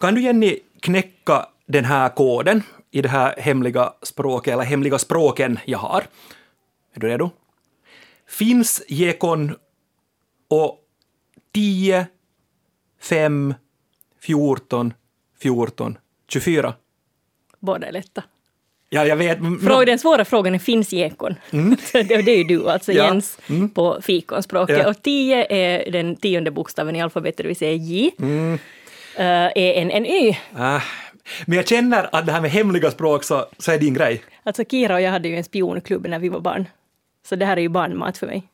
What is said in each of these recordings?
Kan du Jenny knäcka den här koden i det här hemliga språket, eller hemliga språken jag har? Är du redo? Finns gekon och 10, 5, 14, 14, 24. Båda är lätta. Ja, jag vet. Fråga, den svåra frågan är finns gekon? det, det är ju du, alltså Mm. Ja. Jens, på fikonspråket. Ja. Och tio är den tionde bokstaven i alfabetet, det vill säga J. Mm. Eh, är en, en Y. Ah, men jag känner att det här med hemliga språk så, så är din grej. Alltså Kira och jag hade ju en spionklubb när vi var barn. Så det här är ju barnmat för mig.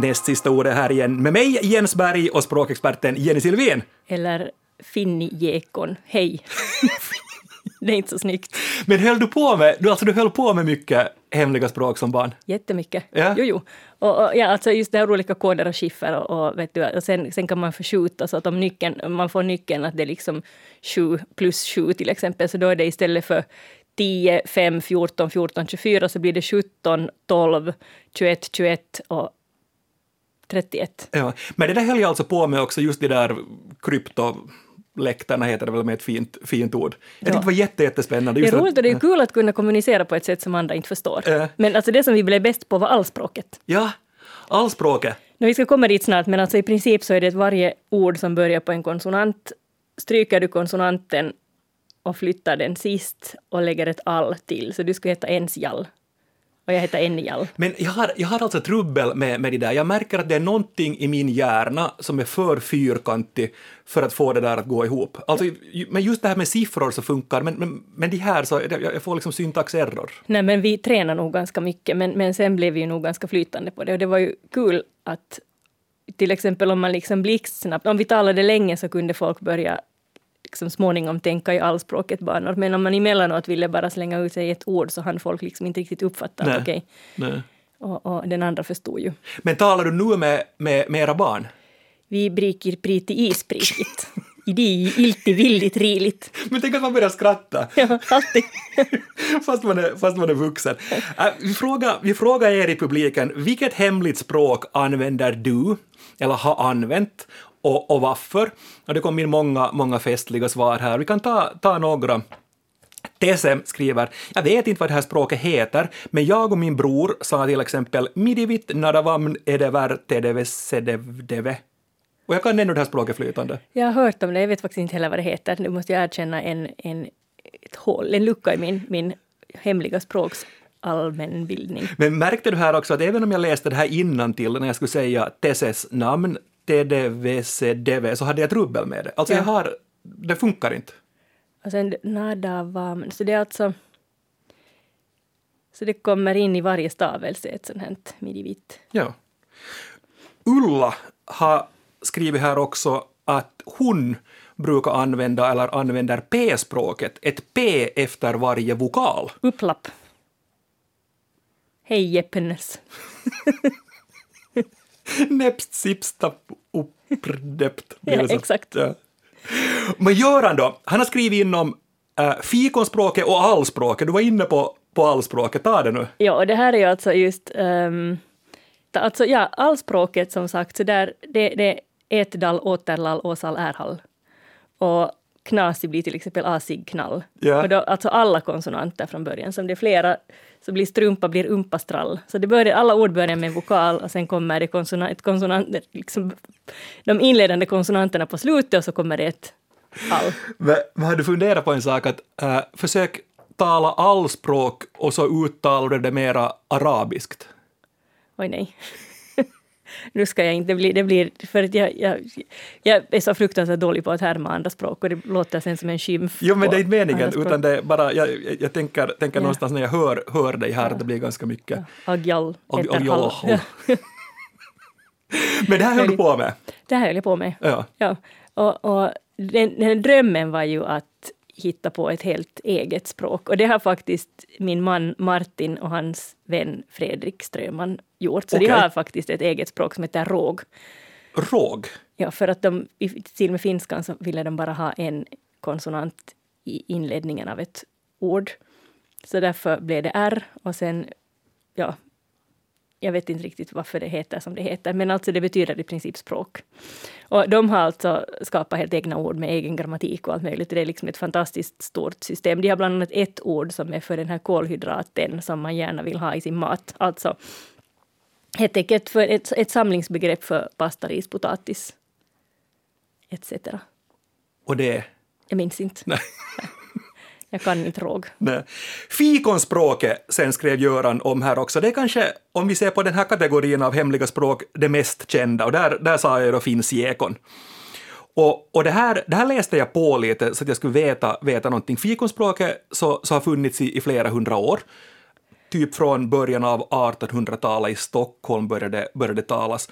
Näst sista ordet här igen med mig, Jens Berg, och språkexperten Jenny Silvén. Eller Finni Gekon. Hej. det är inte så snyggt. Men höll du på med, du, alltså du höll på med mycket hemliga språk som barn? Jättemycket. Ja. Jo, jo. Och, och, ja, alltså just det här olika koder och skiffer och, och, vet du, och sen, sen kan man förskjuta så att om nyckeln, man får nyckeln att det är liksom 7 plus 7 till exempel, så då är det istället för 10, 5, 14, 14, 24 så blir det 17, 12, 21, 21 och 31. Ja. Men det där höll jag alltså på med också, just de där kryptoläktarna heter det väl med ett fint, fint ord. Jag tyckte det var jätte, jättespännande. Det är just roligt och det är kul att kunna kommunicera på ett sätt som andra inte förstår. Ja. Men alltså det som vi blev bäst på var allspråket. Ja, allspråket. No, vi ska komma dit snart, men alltså i princip så är det att varje ord som börjar på en konsonant, stryker du konsonanten och flyttar den sist och lägger ett all till. Så du skulle heta ensjall. Och jag heter enjall. Men jag har, jag har alltså trubbel med, med det där. Jag märker att det är någonting i min hjärna som är för fyrkantig för att få det där att gå ihop. Alltså, men just det här med siffror så funkar, men, men, men de här så, jag, jag får liksom syntaxerror. Nej, men vi tränar nog ganska mycket, men, men sen blev vi ju nog ganska flytande på det. Och det var ju kul att till exempel om man liksom blixtsnabbt, om vi talade länge så kunde folk börja liksom småningom tänka i allspråket banor. Men om man emellanåt ville bara slänga ut sig ett ord så hann folk liksom inte riktigt uppfatta Nej. att okej. Och, och den andra förstod ju. Men talar du nu med, med, med era barn? Vi briker priti isprikit. Idi ilti villit riligt. Men tänk att man börjar skratta, Ja, alltid. fast man är, fast man är vuxen. Äh, vi, frågar, vi frågar er i publiken, vilket hemligt språk använder du, eller har använt, och, och varför? Och det kom in många, många festliga svar här. Vi kan ta, ta några. Tese skriver, jag vet inte vad det här språket heter, men jag och min bror sa till exempel midivit nadavamn edever tedevesedevdeve. Och jag kan ändå det här språket flytande. Jag har hört om det, jag vet faktiskt inte heller vad det heter. Nu måste jag erkänna en, en, ett hål, en lucka i min, min hemliga språks allmänbildning. Men märkte du här också att även om jag läste det här till när jag skulle säga Tesses namn, TDVCDV, så hade jag trubbel med det. Alltså Ja. jag har, det funkar inte. Och sen nadavam, så det är alltså... Så det kommer in i varje stavelse ett sånt här midivit. Ja. Ulla har skrivit här också att hon brukar använda, eller använder P-språket, ett P efter varje vokal. Upplapp. Hej Jeppnes. Näpst, sipsta, uppdept. Ja, exakt. Ja. Men Göran då, han har skrivit in om äh, fikonspråket och allspråket. Du var inne på, på allspråket, ta det nu. Ja, och det här är ju alltså just... Um, alltså ja, allspråket som sagt, så där, det, det är etdal, återlall, åsal, ärhall. Och knasig blir till exempel asig, knall. Ja. Och då, alltså alla konsonanter från början. Som det är flera så blir strumpa blir umpastrall. Så det börjar, alla ord börjar med en vokal och sen kommer det konsonant, konsonanter, liksom, de inledande konsonanterna på slutet och så kommer det ett all. Men, men har du funderat på en sak att äh, försök tala allspråk och så uttalar du det mera arabiskt. Oj nej. Nu ska jag inte, blir, det blir för att jag, jag, jag är så fruktansvärt dålig på att härma andra språk och det låter sen som en skymf. Jo, men det är inte meningen, utan det är bara, jag, jag, tänker, tänker Ja. någonstans när jag hör, hör dig här att det blir ganska mycket. Ag- heter agjal, hall. hall. Men det här höll du på med. Det här höll jag på med. Ja. Ja. Och, och den, den drömmen var ju att hitta på ett helt eget språk. Och det har faktiskt min man Martin och hans vän Fredrik Ströman gjort. Så Okej. de har faktiskt ett eget språk som heter råg. råg. Ja, för att de i stil med finskan så ville de bara ha en konsonant i inledningen av ett ord. Så därför blev det R och sen, ja, jag vet inte riktigt varför det heter som det heter, men alltså det betyder i princip språk. Och de har alltså skapat helt egna ord med egen grammatik och allt möjligt. Det är liksom ett fantastiskt stort system. De har bland annat ett ord som är för den här kolhydraten som man gärna vill ha i sin mat. Alltså helt enkelt för ett, ett samlingsbegrepp för pasta, ris, potatis etc. Och det Jag minns inte. Nej. Jag kan inte råg. Fikonspråket, sen skrev Göran om här också, det är kanske, om vi ser på den här kategorin av hemliga språk, det mest kända, och där, där sa jag då finns gekon. Och, och det, här, det här läste jag på lite så att jag skulle veta, veta någonting. Fikonspråket så, så har funnits i, i flera hundra år. Typ från början av 1800-talet i Stockholm började, började talas.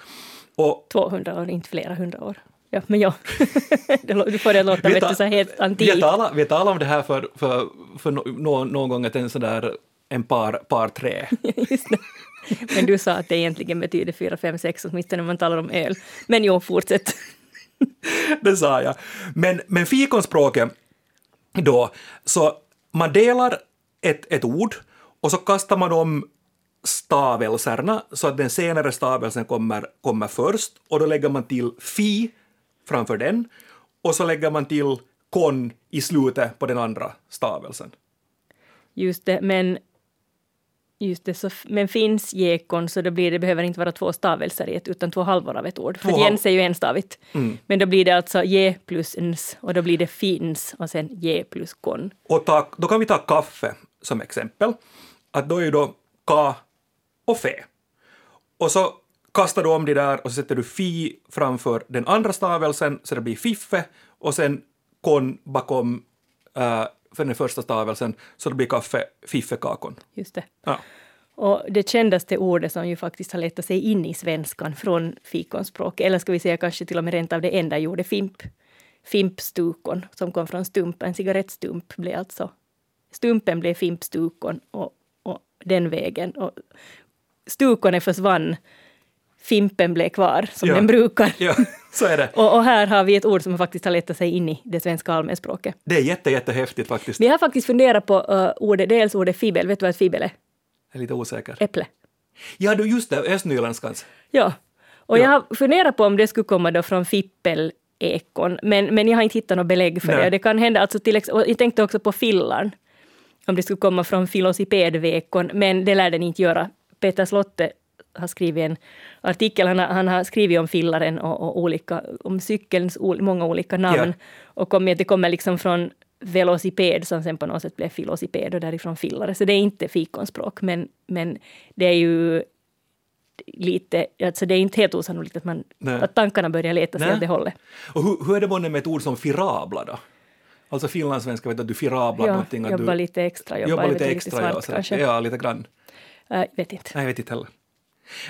Och 200 år, inte flera hundra år. Ja, men ja. Du får det låta Vi vet ta- du, helt antikt. vi har talat om det här för, för, för no, nå- någon gång, att en sån där en par, par tre. Men du sa att det egentligen betyder 4, 5, 6, åtminstone när man talar om öl. Men jo, fortsätt. det sa jag. Men, men fikonspråket då, så man delar ett, ett ord och så kastar man om stavelserna så att den senare stavelsen kommer, kommer först och då lägger man till fi framför den och så lägger man till kon i slutet på den andra stavelsen. Just det, men Just det, så, men finns gekon så då blir det, behöver inte vara två stavelser i ett, utan två halvor av ett ord. För jens är ju enstavigt. Men då blir det alltså je plus ens och då blir det finns och sen je plus kon. Och ta, då kan vi ta kaffe som exempel. Att då är ju då ka och fe. Och så kastar du om det där och så sätter du fi framför den andra stavelsen så det blir fiffe och sen kon bakom äh, för den första stavelsen så det blir kaffe, fiffekakon. Just det. Ja. Och det kändaste ordet som ju faktiskt har letat sig in i svenskan från fikonspråk, eller ska vi säga kanske till och med rent av det enda gjorde fimp. Fimpstukon, som kom från stump. En cigarettstump blev alltså... Stumpen blev fimpstukon och, och den vägen. Och stukonen försvann. Fimpen blev kvar, som Ja. den brukar. ja, så är det. Och, och här har vi ett ord som faktiskt har letat sig in i det svenska allmänspråket. Det är jätte, jättehäftigt faktiskt. Vi har faktiskt funderat på uh, ordet, dels ordet fibel. Vet du vad ett fibel är? Jag är lite osäker. Äpple. Ja, du, just det, östnyländskans. Ja. Och Ja. jag har funderat på om det skulle komma då från fippelekon, men, men jag har inte hittat något belägg för Nej. det. Det kan hända, alltså till, och jag tänkte också på fillarn, om det skulle komma från filosipedvekon, men det lär den inte göra. Peter Slotte har skrivit en artikel, han har, han har skrivit om fillaren och, och olika, om cykelns många olika namn. Och kom, det kommer liksom från velociped som sen på något sätt blev filosiped och därifrån fillare. Så det är inte fikonspråk, men, men det är ju lite, alltså det är inte helt osannolikt att, man, Nej. att tankarna börjar leta sig åt det hållet. Och hur, hur är det månne med ett ord som firabla då? Alltså finlandssvenska vet att du firablar Ja, någonting. Att jobba du, lite extra, jobba, jobba lite extra. lite ja, svart så, kanske. ja, lite grann. Äh, vet inte. Nej, jag vet inte heller.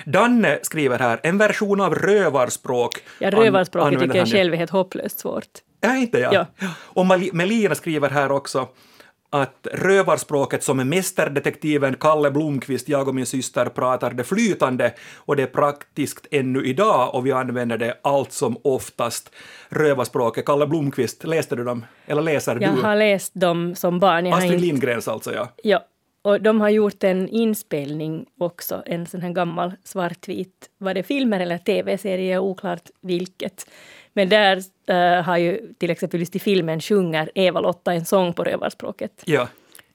Danne skriver här, en version av rövarspråk. Ja, an- rövarspråket använder tycker jag själv är helt hopplöst svårt. Ja, inte jag. Ja. Och Melina skriver här också att rövarspråket som mästerdetektiven Kalle Blomqvist, jag och min syster pratar det flytande och det är praktiskt ännu idag och vi använder det allt som oftast. Rövarspråket, Kalle Blomqvist, läste du dem? Eller läser Jag du? har läst dem som barn. Jag Astrid Lindgrens alltså, ja. ja, och de har gjort en inspelning också, en sån här gammal svartvit, var det filmer eller tv-serie, oklart vilket. Men där eh, har ju till exempel just i filmen sjunger Eva-Lotta en sång på rövarspråket. Ja,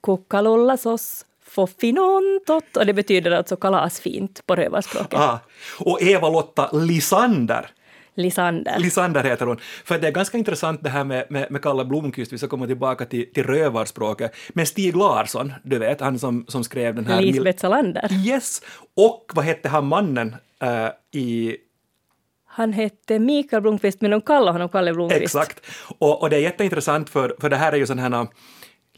Kukkalollasos foffinontot och det betyder alltså kalasfint på rövarspråket. ah. Och Eva-Lotta Lisander Lisander. Lisander heter hon. För det är ganska intressant det här med, med, med Kalle Blomqvist, vi ska komma tillbaka till, till rövarspråket. Men Stig Larsson, du vet, han som, som skrev den här... Lisbeth Salander. Yes! Och vad hette han mannen eh, i... Han hette Mikael Blomqvist, men de kallar honom Kalle Blomqvist. Exakt. Och, och det är jätteintressant för, för det här är ju sådana här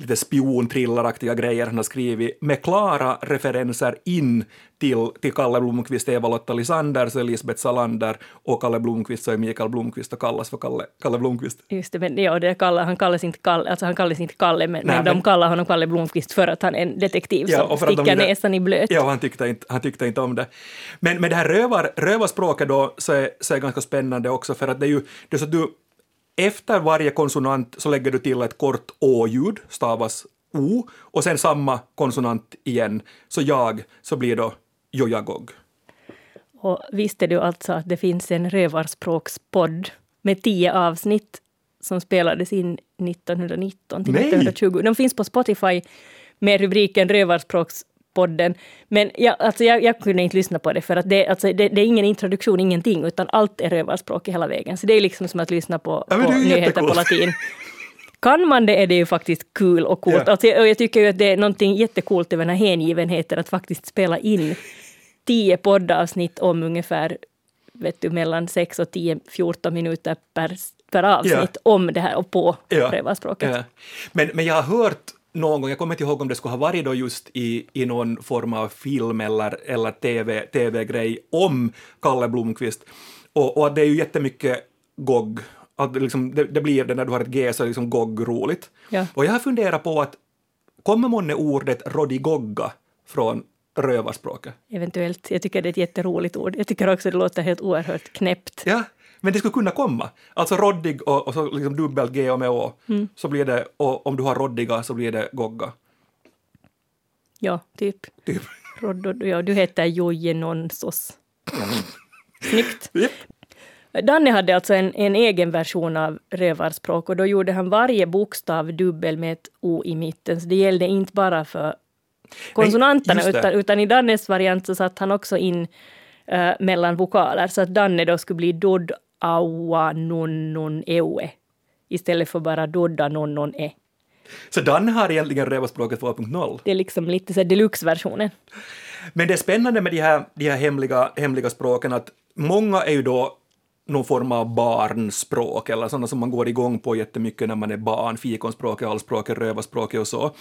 lite spiontrilleraktiga grejer han har skrivit med klara referenser in till, till Kalle Blomqvist, Eva-Lotta Lisanders, Elisabeth Salander och Kalle Blomqvist, så är Mikael Blomqvist och kallas för Kalle, Kalle Blomqvist. Just det, men ja, det kallar, han kallas inte Kalle, alltså han kallas inte Kalle, men, Nej, men de kallar honom Kalle Blomqvist för att han är en detektiv Ja, som och de sticker ville- näsan i blöt. Ja, han tyckte inte, han tyckte inte om det. Men, men det här rövar, rövarspråket då så är, så är ganska spännande också för att det är ju det är så att du efter varje konsonant så lägger du till ett kort å-ljud, stavas o, och sen samma konsonant igen. Så jag, så blir då jojagog. Och visste du alltså att det finns en rövarspråkspodd med tio avsnitt som spelades in 1919 till Nej! 1920. De finns på Spotify med rubriken Rövarspråkspodden. Men jag, alltså jag, jag kunde inte lyssna på det för att det, alltså det, det är ingen introduktion, ingenting, utan allt är rövarspråk hela vägen. Så det är liksom som att lyssna på, Ja, på nyheter jättekul. på latin. Kan man det är det ju faktiskt kul och coolt. Ja. Alltså, och jag tycker ju att det är någonting jättecoolt över den här hängivenheten att faktiskt spela in tio poddavsnitt om ungefär vet du, mellan 6 och 10, 14 minuter per, per avsnitt om det här och på rövarspråket. Ja. Men, men jag har hört någon gång, jag kommer inte ihåg om det skulle ha varit då just i, i någon form av film eller, eller TV, TV-grej om Kalle Blomqvist. Och, och att det är ju jättemycket gogg. Att liksom, det, det blir det när du har ett G så är liksom gogg roligt. Ja. Och jag har funderat på att kommer månne ordet rodigogga från rövarspråket? Eventuellt. Jag tycker det är ett jätteroligt ord. Jag tycker också det låter helt oerhört knäppt. Ja, men det skulle kunna komma. Alltså roddig och, och så liksom dubbel G och med Å. Så blir det, och om du har roddiga så blir det gogga. Ja, typ. Typ. Rodd, ja, du heter Jojje Nonsos. Snyggt. Japp. Danne hade alltså en, en egen version av rövarspråk och då gjorde han varje bokstav dubbel med ett O i mitten. Så det gällde inte bara för konsonanterna det. utan, utan i Dannes variant så satt han också in eh, mellan vokaler så att Danne då skulle bli Dod, Aua, Nonnon, Eue istället för bara Dodda, Nonnon, E. Så Danne har egentligen rövarspråket 2.0. Det är liksom lite så deluxe-versionen. Men det är spännande med de här, de här hemliga, hemliga språken att många är ju då någon form av barnspråk eller sådana som man går igång på jättemycket när man är barn, fikonspråket, allspråket, rövarspråket och så.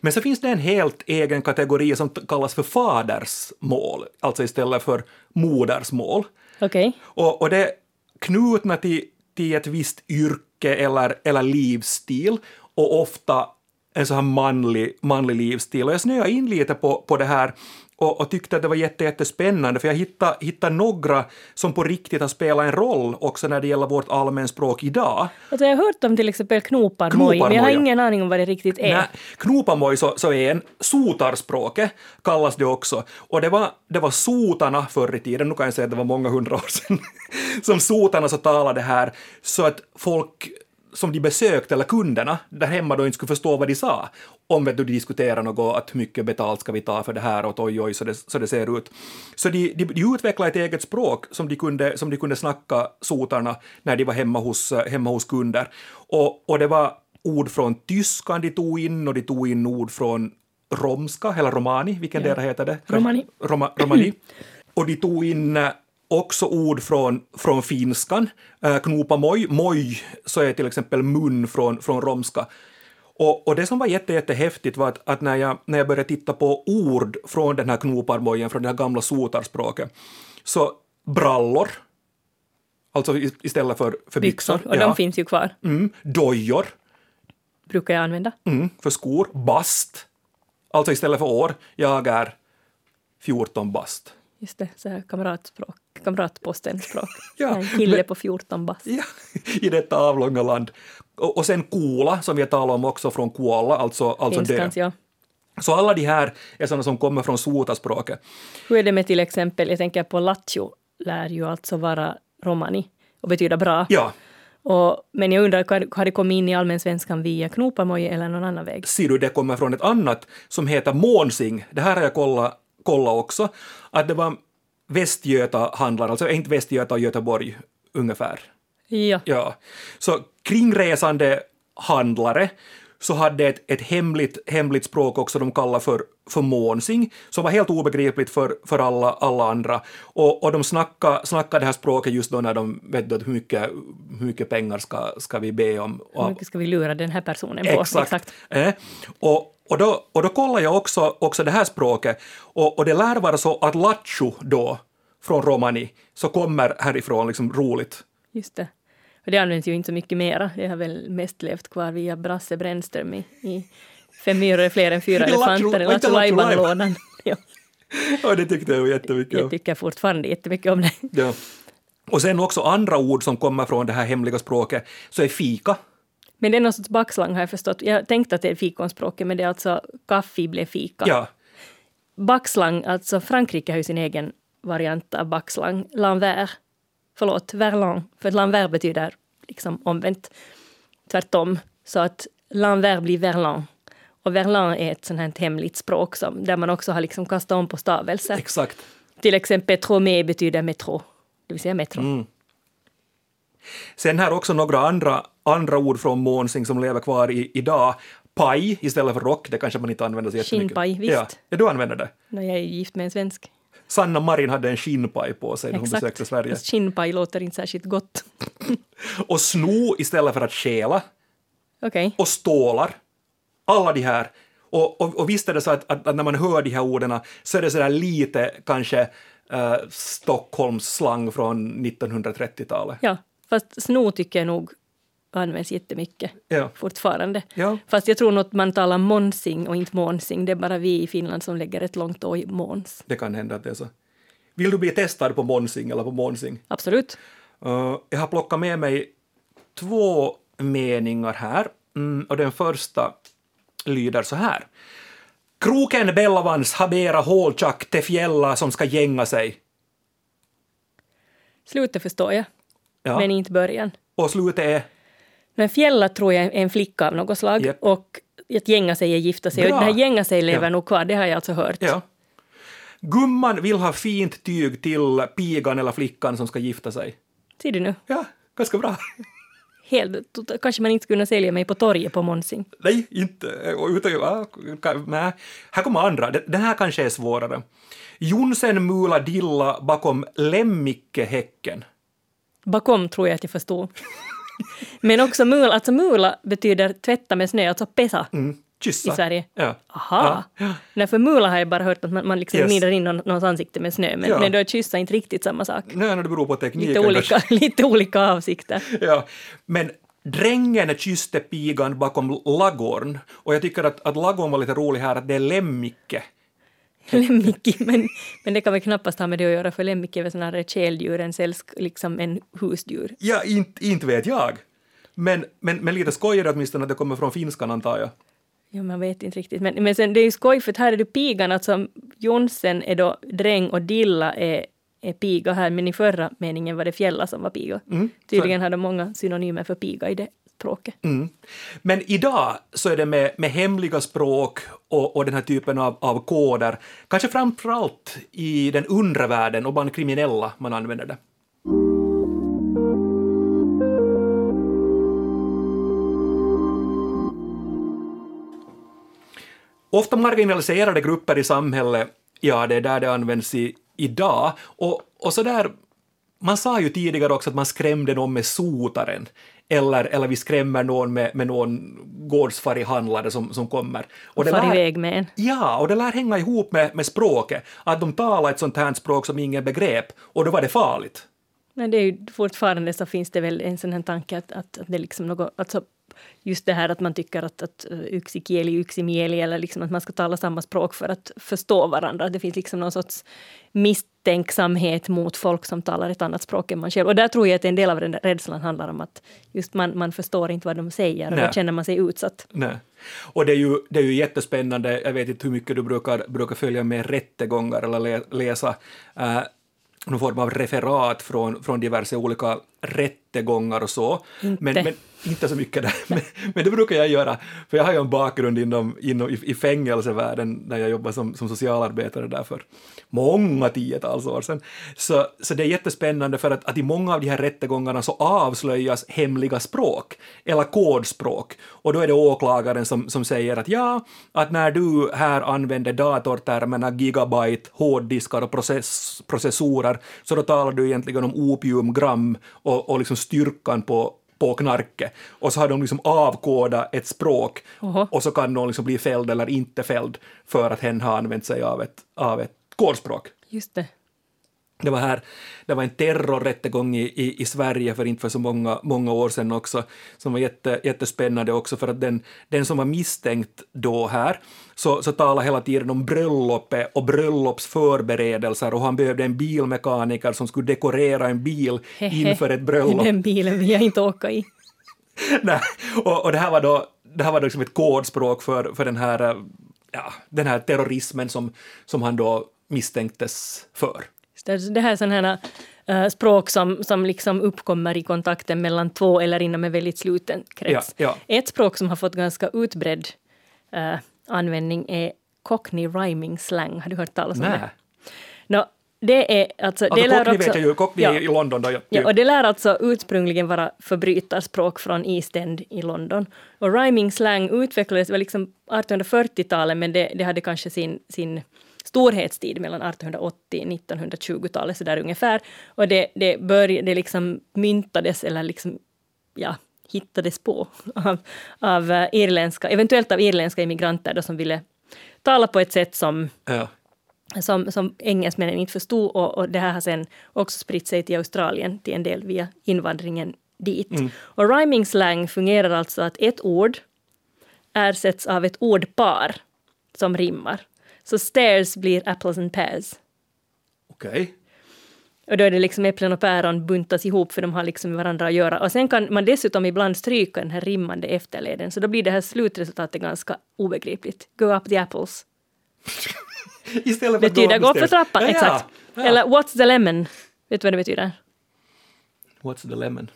Men så finns det en helt egen kategori som kallas för fadersmål, alltså istället för modersmål. Okej. Och, och det knutna till, till ett visst yrke eller, eller livsstil och ofta en så här manlig, manlig livsstil. Och jag snöade in lite på, på det här och, och tyckte att det var jätte, jättespännande för jag hittade, hittade några som på riktigt har spelat en roll också när det gäller vårt allmänspråk idag. Alltså jag har hört om till exempel knoparmoj, men jag har Knoparmoj, ingen aning om vad det riktigt är. Nej, Knopamoj så, så är en sotarspråket, kallas det också. Och det var, det var sotarna förr i tiden, nu kan jag säga att det var många hundra år sedan, som sotarna så talade här så att folk som de besökte, eller kunderna, där hemma då inte skulle förstå vad de sa. Om vet du, de diskuterar något, att hur mycket betalt ska vi ta för det här och oj oj så det, så det ser ut. Så de, de, de utvecklade ett eget språk som de kunde, som de kunde snacka sotarna när de var hemma hos, hemma hos kunder. Och, och det var ord från tyskan de tog in och de tog in ord från romska, eller romani, vilken Ja. del heter det? Romani. Roma, romani. Och de tog in eh, också ord från, från finskan. Eh, knopa moj, moj, så är till exempel mun från, från romska. Och, och det som var jätte, jättehäftigt var att, att när, jag, när jag började titta på ord från den här knoparmojen, från det här gamla sotarspråket, så brallor, alltså istället för, för byxor. byxor. Och de finns ju kvar, mm, dojor, brukar jag använda. mm, för skor, bast, alltså istället för år, jag är 14 bast. Just det, så här kamratspråk, kamratpostenspråk. Ja, en kille men- på 14 bast. Ja, i detta avlånga land. Och, och sen kola, som vi har talat om också från kuolla, alltså, alltså. Finskans, ja. Så alla de här är sådana som kommer från sotaspråket. Hur är det med till exempel, jag tänker på lattjo, lär ju alltså vara romani och betyda bra. Ja, Och, men jag undrar, har- det kommit in i allmännsvenskan via knoparmoj eller någon annan väg? ser du, det kommer från ett annat som heter månsing. Det här har jag kollat, kollat också. Att det var Västgöta-handlare, alltså inte Västgöta och Göteborg ungefär. Ja. Ja. Så kringresande handlare så hade ett, ett hemligt, hemligt språk också de kallar för, för månsing, som var helt obegripligt för, för alla, alla andra. Och, och de snackade, snackade det här språket just då när de vet hur mycket, hur mycket pengar ska, ska vi be om. Hur mycket ska vi lura den här personen på? Exakt. Exakt. Eh, och, och, då, och då kollar jag också, också det här språket och, och det lär vara så att lattjo då, från romani, så kommer härifrån liksom roligt. Just det. Och det används ju inte så mycket mera. Det har väl mest levt kvar via Brasse Brännström i, i Fem myror är fler än fyra elefanter i Lattjo Lajban-lådan. Ja. ja, det tyckte jag jättemycket om. Jag tycker fortfarande jättemycket om det. Ja. Och sen också andra ord som kommer från det här hemliga språket, så är fika. Men det är någon sorts backslang har jag förstått. Jag tänkte att det är fikonspråket, men det är alltså kaffe blev fika. Ja. Backslang, alltså Frankrike har ju sin egen variant av backslang, l'envers. Förlåt, verlan, för l'envers betyder liksom omvänt, tvärtom. Så att l'envers blir verlan. Och verlan är ett sånt här hemligt språk som, där man också har liksom kastat om på stavelser. Exakt. Till exempel tromé betyder metro, det vill säga metro. Mm. Sen här också några andra, andra ord från Månsing som lever kvar i, idag. Paj istället för rock, det kanske man inte använder så jättemycket. Skinnpaj, visst. Ja. ja, du använder det? No, jag är gift med en svensk. Sanna Marin hade en skinnpaj på sig när hon Exakt. besökte Sverige. Skinnpaj låter inte särskilt gott. och sno istället för att stjäla. Okay. Och stålar. Alla de här. Och, och, och visst är det så att, att, att, när man hör de här orden så är det sådär lite kanske uh, Stockholms slang från 1930-talet. Ja, fast sno tycker jag nog används jättemycket ja. fortfarande. Ja. Fast jag tror nog att man talar månsing och inte månsing. Det är bara vi i Finland som lägger ett långt å i måns. Det kan hända att det är så. Vill du bli testad på månsing eller på månsing? Absolut. Uh, jag har plockat med mig två meningar här. Mm, och den första lyder så här. Kroken Bellavans habera hålchack te fjälla som ska gänga sig. Slutet förstår jag, ja. men inte början. Och slutet är? Men Fjälla tror jag är en flicka av något slag yep. och att gänga sig är gifta sig. Bra. Och det här gänga sig lever ja. nog kvar, det har jag alltså hört. Ja. Gumman vill ha fint tyg till pigan eller flickan som ska gifta sig. Ser du nu? Ja, ganska bra. Helt, kanske man inte skulle kunna sälja mig på torget på Monsing. Nej, inte. Utan, nej. Här kommer andra. Den här kanske är svårare. Jonsen mula dilla bakom Lemmikkehäcken. Bakom tror jag att jag förstod. Men också mula, alltså mula betyder tvätta med snö, alltså pesa. Mm. Kyssa. I Sverige? Ja. Aha! Ja. Nej, för mula har jag bara hört att man, man liksom yes. gnider in någon, någons ansikte med snö, men, ja. men då är kyssa inte riktigt samma sak. Nej, det beror på tekniken. Lite olika, lite olika avsikter. Ja, men Drängen kysste pigan bakom lagorn och jag tycker att, att lagorn var lite rolig här, att det är Lemmikke. Lemmikke, men, men det kan väl knappast ha med det att göra, för Lemmikke är väl snarare käldjur än sällsk, liksom en husdjur. Ja, inte, inte vet jag. Men, men, men lite skojigt åtminstone att det kommer från finskan antar jag. Ja, man vet inte riktigt. Men, men sen, det är ju skoj för här är det pigan, alltså Jonsen är då dräng och Dilla är, är piga här, men i förra meningen var det Fjälla som var piga. Mm, Tydligen hade många synonymer för piga i det språket. Mm. Men idag så är det med, med hemliga språk och, och den här typen av, av koder, kanske framförallt i den undre världen och bland kriminella man använder det. Ofta marginaliserade grupper i samhället, ja, det är där det används i, idag. Och, och så där, man sa ju tidigare också att man skrämde någon med sotaren, eller, eller vi skrämmer någon med, med någon gårdsfarihandlare som, som kommer. Och det far iväg med en. Ja, och det lär hänga ihop med, med språket, att de talar ett sånt här språk som ingen begrep, och då var det farligt. Men det är ju fortfarande så finns det väl en sån här tanke att, att, att det är liksom något, alltså just det här att man tycker att, att uh, yksikieli, yksimieli eller liksom att man ska tala samma språk för att förstå varandra. Det finns liksom någon sorts misstänksamhet mot folk som talar ett annat språk än man själv. Och där tror jag att en del av den där rädslan handlar om att just man, man förstår inte vad de säger och Nej. då känner man sig utsatt. Nej. Och det är, ju, det är ju jättespännande, jag vet inte hur mycket du brukar, brukar följa med rättegångar eller läsa uh, någon form av referat från, från diverse olika rättegångar och så. Inte. Men, men inte så mycket där. Men, men det brukar jag göra, för jag har ju en bakgrund inom, inom, i, i fängelsevärlden där jag jobbar som, som socialarbetare där för många tiotals år sedan. Så, så det är jättespännande för att, att i många av de här rättegångarna så avslöjas hemliga språk eller kodspråk och då är det åklagaren som, som säger att ja, att när du här använder datortermerna gigabyte, hårddiskar och process, processorer så då talar du egentligen om opiumgram och, och liksom styrkan på på knarket och så har de liksom avkodat ett språk Oho. och så kan någon liksom bli fälld eller inte fälld för att hen har använt sig av ett, av ett kodspråk. Just det. Det var, här, det var en terrorrättegång i, i, i Sverige för inte för så många, många år sedan också, som var jätte, jättespännande också för att den, den som var misstänkt då här, så, så talade hela tiden om bröllopet och bröllopsförberedelser och han behövde en bilmekaniker som skulle dekorera en bil Hehe. inför ett bröllop. Den bilen vill jag inte åka i. Nej, och, och det här var då, det här var då liksom ett kodspråk för, för den, här, ja, den här terrorismen som, som han då misstänktes för. Det det här är sådana här äh, språk som, som liksom uppkommer i kontakten mellan två eller inom en väldigt sluten krets. Ja, ja. Ett språk som har fått ganska utbredd äh, användning är Cockney rhyming slang. Har du hört talas om Nej. det? Nå, det är alltså... Alltså det lär Cockney också- vet jag ju, Cockney Ja. i London då. Ja, Ja, och det lär alltså ursprungligen vara förbrytarspråk från East End i London. Och rhyming slang utvecklades väl liksom 1840-talet, men det, det hade kanske sin, sin storhetstid mellan 1880 och 1920-talet, så där ungefär. Och det, det, började, det liksom myntades, eller liksom, ja, hittades på av, av eh, irländska, eventuellt av irländska immigranter då, som ville tala på ett sätt som ja. som, som engelsmännen inte förstod och, och det här har sen också spritt sig till Australien till en del via invandringen dit. Och rhyming slang fungerar alltså att ett ord ersätts av ett ordpar som rimmar. Så stairs blir apples and pears. Okej. Och då är det liksom äpplen och päron buntas ihop för de har liksom med varandra att göra. Och sen kan man dessutom ibland stryka den här rimmande efterleden så då blir det här slutresultatet ganska obegripligt. Go up the apples. Istället för att Betyder gå gå för trappan, Ja, exakt. Ja. Eller what's the lemon? Vet du vad det betyder? What's the lemon?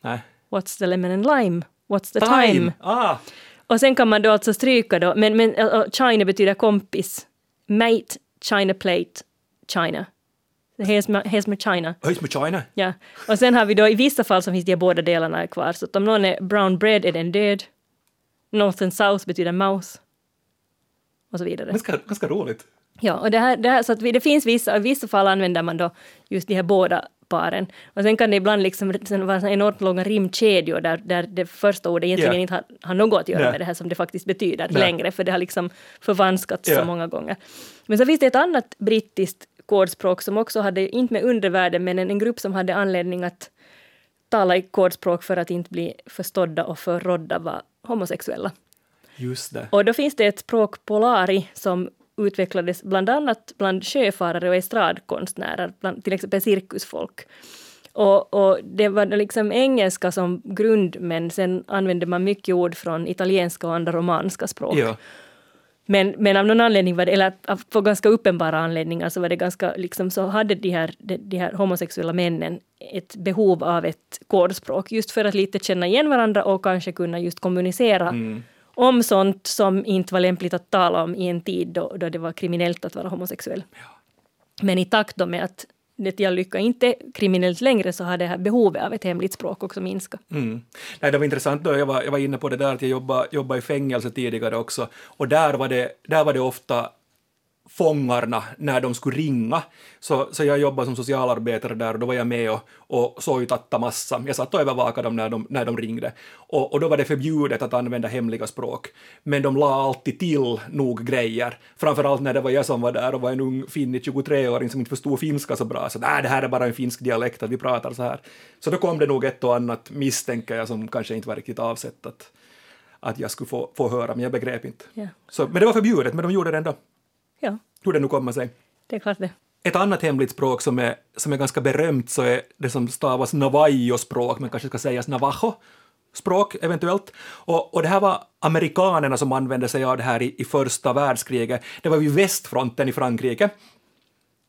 Nej. What's the lemon and lime? What's the time? Ah, Och sen kan man då alltså stryka då, men, men China betyder kompis. Mate, China plate, China. Here's my, here's my China. höjs med China. Ja. Och sen har vi då i vissa fall så finns de båda delarna kvar. Så att om någon är brown bread är den död. North and south betyder mouse. Och så vidare. Ganska, ganska roligt. Ja, och det, här, det, här, så att vi, det finns vissa, i vissa fall använder man då just de här båda paren. Och sen kan det ibland liksom vara enormt långa rimkedjor där, där det första ordet egentligen Ja. inte har, har något att göra Nej. med det här som det faktiskt betyder Nej. längre, för det har liksom förvanskats så många gånger. Men så finns det ett annat brittiskt kodspråk som också hade, inte med undervärlden, men en, en grupp som hade anledning att tala i kodspråk för att inte bli förstådda och förrådda var homosexuella. Just det. Och då finns det ett språk, polari, som utvecklades bland annat bland sjöfarare och estradkonstnärer, bland, till exempel cirkusfolk. Och, och det var liksom engelska som grund, men sen använde man mycket ord från italienska och andra romanska språk. Ja. Men, men av någon anledning, var det, eller på ganska uppenbara anledningar, så var det ganska, liksom, så hade de här, de, de här homosexuella männen ett behov av ett kodspråk, just för att lite känna igen varandra och kanske kunna just kommunicera om sånt som inte var lämpligt att tala om i en tid då, då det var kriminellt att vara homosexuell. Men i takt då med att det till all lycka inte kriminellt längre så har det här behovet av ett hemligt språk också minskat. Mm. Nej, det var intressant då, jag var, jag var inne på det där att jag jobbade, jobbade i fängelse tidigare också och där var det, där var det ofta fångarna när de skulle ringa. Så, så jag jobbade som socialarbetare där och då var jag med och, och sojtatta massa. Jag satt och övervakade dem när de, när de ringde. Och, och då var det förbjudet att använda hemliga språk. Men de la alltid till nog grejer. Framförallt när det var jag som var där och var en ung finnig 23-åring som inte förstod finska så bra. Så nej, det här är bara en finsk dialekt, att vi pratar så här. Så då kom det nog ett och annat misstänker jag som kanske inte var riktigt avsett att, att jag skulle få, få höra, men jag begrep inte. Ja. Så, men det var förbjudet, men de gjorde det ändå. Ja, Hur det nu kommer sig. det är klart det. Ett annat hemligt språk som är, som är ganska berömt så är det som stavas navajo-språk, men kanske ska sägas navajo språk eventuellt. Och, och det här var amerikanerna som använde sig av det här i, i första världskriget. Det var vid västfronten i Frankrike.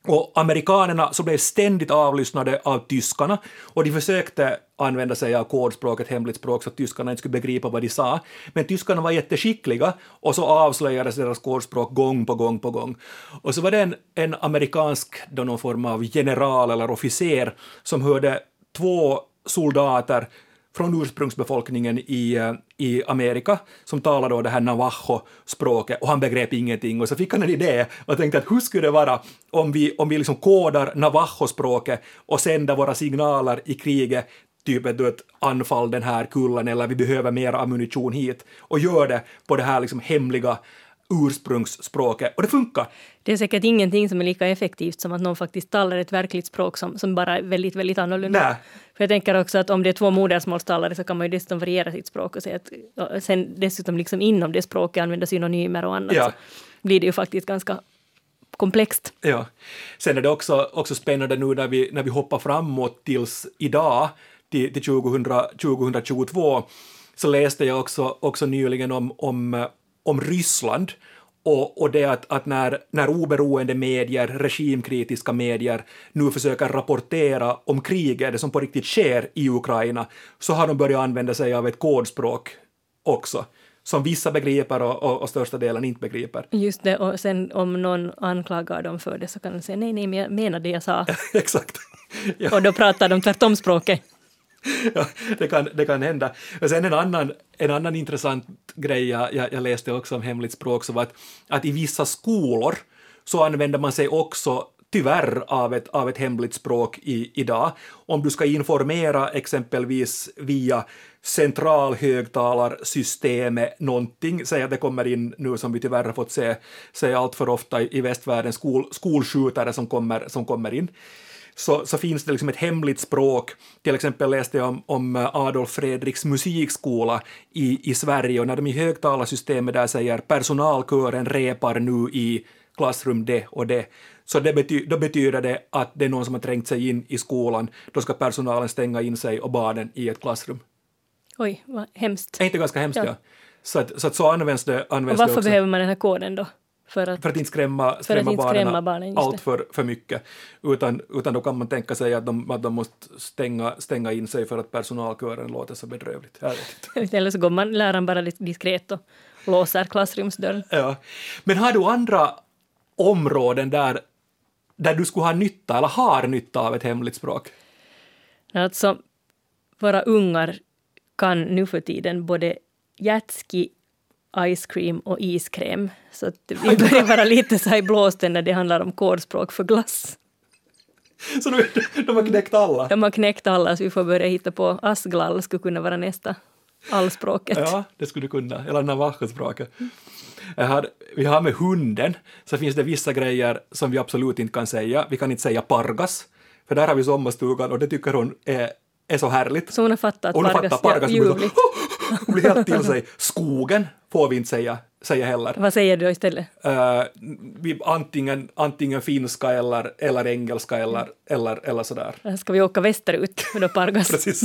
Och amerikanerna så blev ständigt avlyssnade av tyskarna och de försökte använda sig av kodspråk, ett hemligt språk, så att tyskarna inte skulle begripa vad de sa. Men tyskarna var jätteskickliga och så avslöjades deras kodspråk gång på gång på gång. Och så var det en, en amerikansk, då någon form av general eller officer, som hörde två soldater från ursprungsbefolkningen i, eh, i Amerika som talade då det här navajo-språket och han begrep ingenting. Och så fick han en idé och tänkte att hur skulle det vara om vi, om vi liksom kodar navajo-språket och sänder våra signaler i kriget typ ett, ett anfall den här kullen eller vi behöver mer ammunition hit och gör det på det här liksom hemliga ursprungsspråket och det funkar. Det är säkert ingenting som är lika effektivt som att någon faktiskt talar ett verkligt språk som, som bara är väldigt, väldigt annorlunda. Nej. För jag tänker också att om det är två modersmålstalare så kan man ju dessutom variera sitt språk och säga att och sen dessutom liksom inom det språket använda synonymer och annat Ja. så blir det ju faktiskt ganska komplext. Ja. Sen är det också, också spännande nu när vi, när vi hoppar framåt tills idag, till, till 2000, 2022, så läste jag också, också nyligen om, om, om Ryssland och, och det att, att när, när oberoende medier, regimkritiska medier, nu försöker rapportera om kriget, det som på riktigt sker i Ukraina, så har de börjat använda sig av ett kodspråk också, som vissa begriper och, och, och största delen inte begriper. Just det, och sen om någon anklagar dem för det så kan de säga nej, nej, men jag menar det jag sa. Exakt. Ja. Och då pratar de tvärtom språket ja, det, kan, det kan hända. Och sen en annan, en annan intressant grej jag, jag, jag läste också om hemligt språk så var att, att i vissa skolor så använder man sig också tyvärr av ett, av ett hemligt språk i, idag. Om du ska informera exempelvis via centralhögtalarsystemet någonting, säg att det kommer in nu som vi tyvärr har fått se, se allt för ofta i, i västvärlden, skol, skolskjutare som kommer, som kommer in så, så finns det liksom ett hemligt språk. Till exempel läste jag om, om Adolf Fredriks musikskola i, i Sverige och när de i högtalarsystemet där säger personalkören repar nu i klassrum det och det, så det bety, då betyder det att det är någon som har trängt sig in i skolan, då ska personalen stänga in sig och barnen i ett klassrum. Oj, vad hemskt. Är inte ganska hemskt? Ja. Ja. Så, att, så att så används det, Och används det varför också. behöver man den här koden då? För att, För att inte skrämma, skrämma, inte barnen, skrämma barnen, just allt det. för, för mycket. Utan, utan då kan man tänka sig att de, att de måste stänga, stänga in sig för att personalkören låter så bedrövligt. Eller så går man läraren bara lite diskret och låser klassrumsdörren. Ja. Men har du andra områden där, där du skulle ha nytta eller har nytta av ett hemligt språk? Alltså, våra ungar kan nu för tiden både jetski, ice cream och iskräm. Så att vi börjar vara lite så här i blåsten när det handlar om kodspråk för glass. Så de, de har knäckt alla? De har knäckt alla så vi får börja hitta på asglall skulle kunna vara nästa allspråket. Ja, det skulle du kunna. Eller navajospråket. Har, vi har med hunden, så finns det vissa grejer som vi absolut inte kan säga. Vi kan inte säga pargas, för där har vi sommarstugan och det tycker hon är, är så härligt. Så hon har fattat Hon har Pargas, fattat pargas. ja, hon ljuvligt. Hon blir helt till sig. Skogen får vi inte säga, säga heller. Vad säger du istället? Uh, vi, antingen, antingen finska eller, eller engelska eller, eller, eller sådär. Ska vi åka västerut och då Pargas? Precis.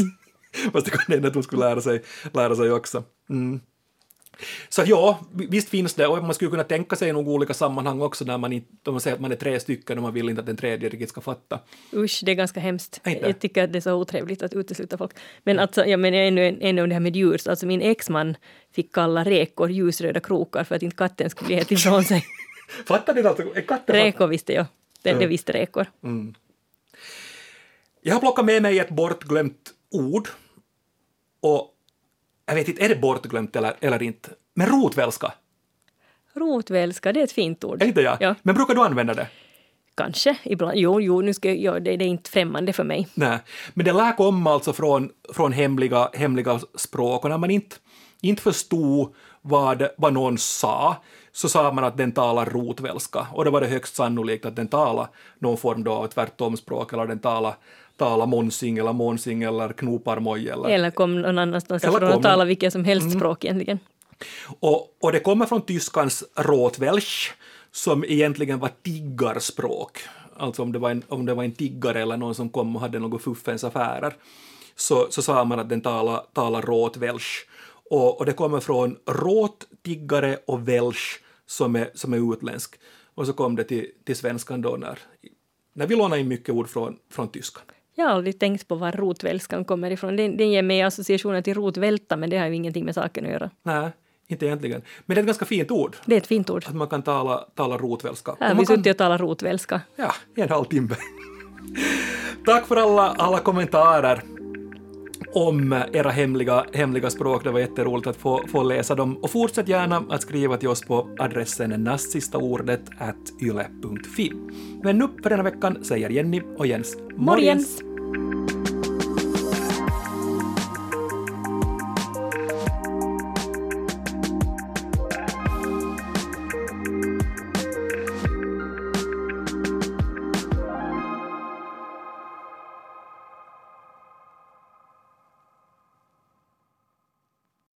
Fast det kan hända att hon skulle lära sig, lära sig också. Mm. Så ja, visst finns det, och man skulle kunna tänka sig i några olika sammanhang också när man, inte, man säger att man är tre stycken och man vill inte att den tredje riktigt ska fatta. Usch, det är ganska hemskt. Inte? Jag tycker att det är så otrevligt att utesluta folk. Men, alltså, ja, men ännu, ännu det här med djur, så alltså min exman fick kalla räkor ljusröda krokar för att inte katten skulle bli helt ifrån sig. Fattar ni alltså? Katten Räkor visste jag. Det, Ja. det visste räkor. Jag har plockat med mig ett bortglömt ord. Och jag vet inte, är det bortglömt eller, eller inte? Men rotvälska, Rotvälska, det är ett fint ord. är inte jag? Ja, Men brukar du använda det? kanske ibland. Jo, jo, nu ska jag, ja, det, det är inte främmande för mig. Nej, men det lär komma alltså från, från hemliga, hemliga språk och när man inte, inte förstod vad, vad någon sa så sa man att den talar rotvälska och då var det högst sannolikt att den talar någon form då av tvärtomspråk eller den talar, talar monsing eller monsing eller knoparmoj eller Eller kom någon annanstans Eller ifrån och tala vilket som helst språk egentligen. Och, och det kommer från tyskans rotvälsch som egentligen var tiggarspråk. Alltså om det var en, om det var en tiggare eller någon som kom och hade några fuffens affärer så, så sa man att den talar, talar rotvälsch. Och, och det kommer från råt, tiggare och välsch som är, som är utländsk. Och så kom det till, till svenskan då när när vi lånar in mycket ord från, från tyskan. Jag har aldrig tänkt på var rotvälskan kommer ifrån. Den, den ger mig associationer till rotvälta, men det har ju ingenting med saken att göra. Nej, inte egentligen. Men det är ett ganska fint ord. Det är ett fint ord. Att man kan tala, tala rotvälska. Här har vi kan, suttit och talat rotvälska. Ja, en halvtimme. Tack för alla, alla kommentarer om era hemliga, hemliga språk. Det var jätteroligt att få, få läsa dem. Och fortsätt gärna att skriva till oss på adressen nastsistaordet at yle.fi. Men nu för denna veckan säger Jenny och Jens Morgens!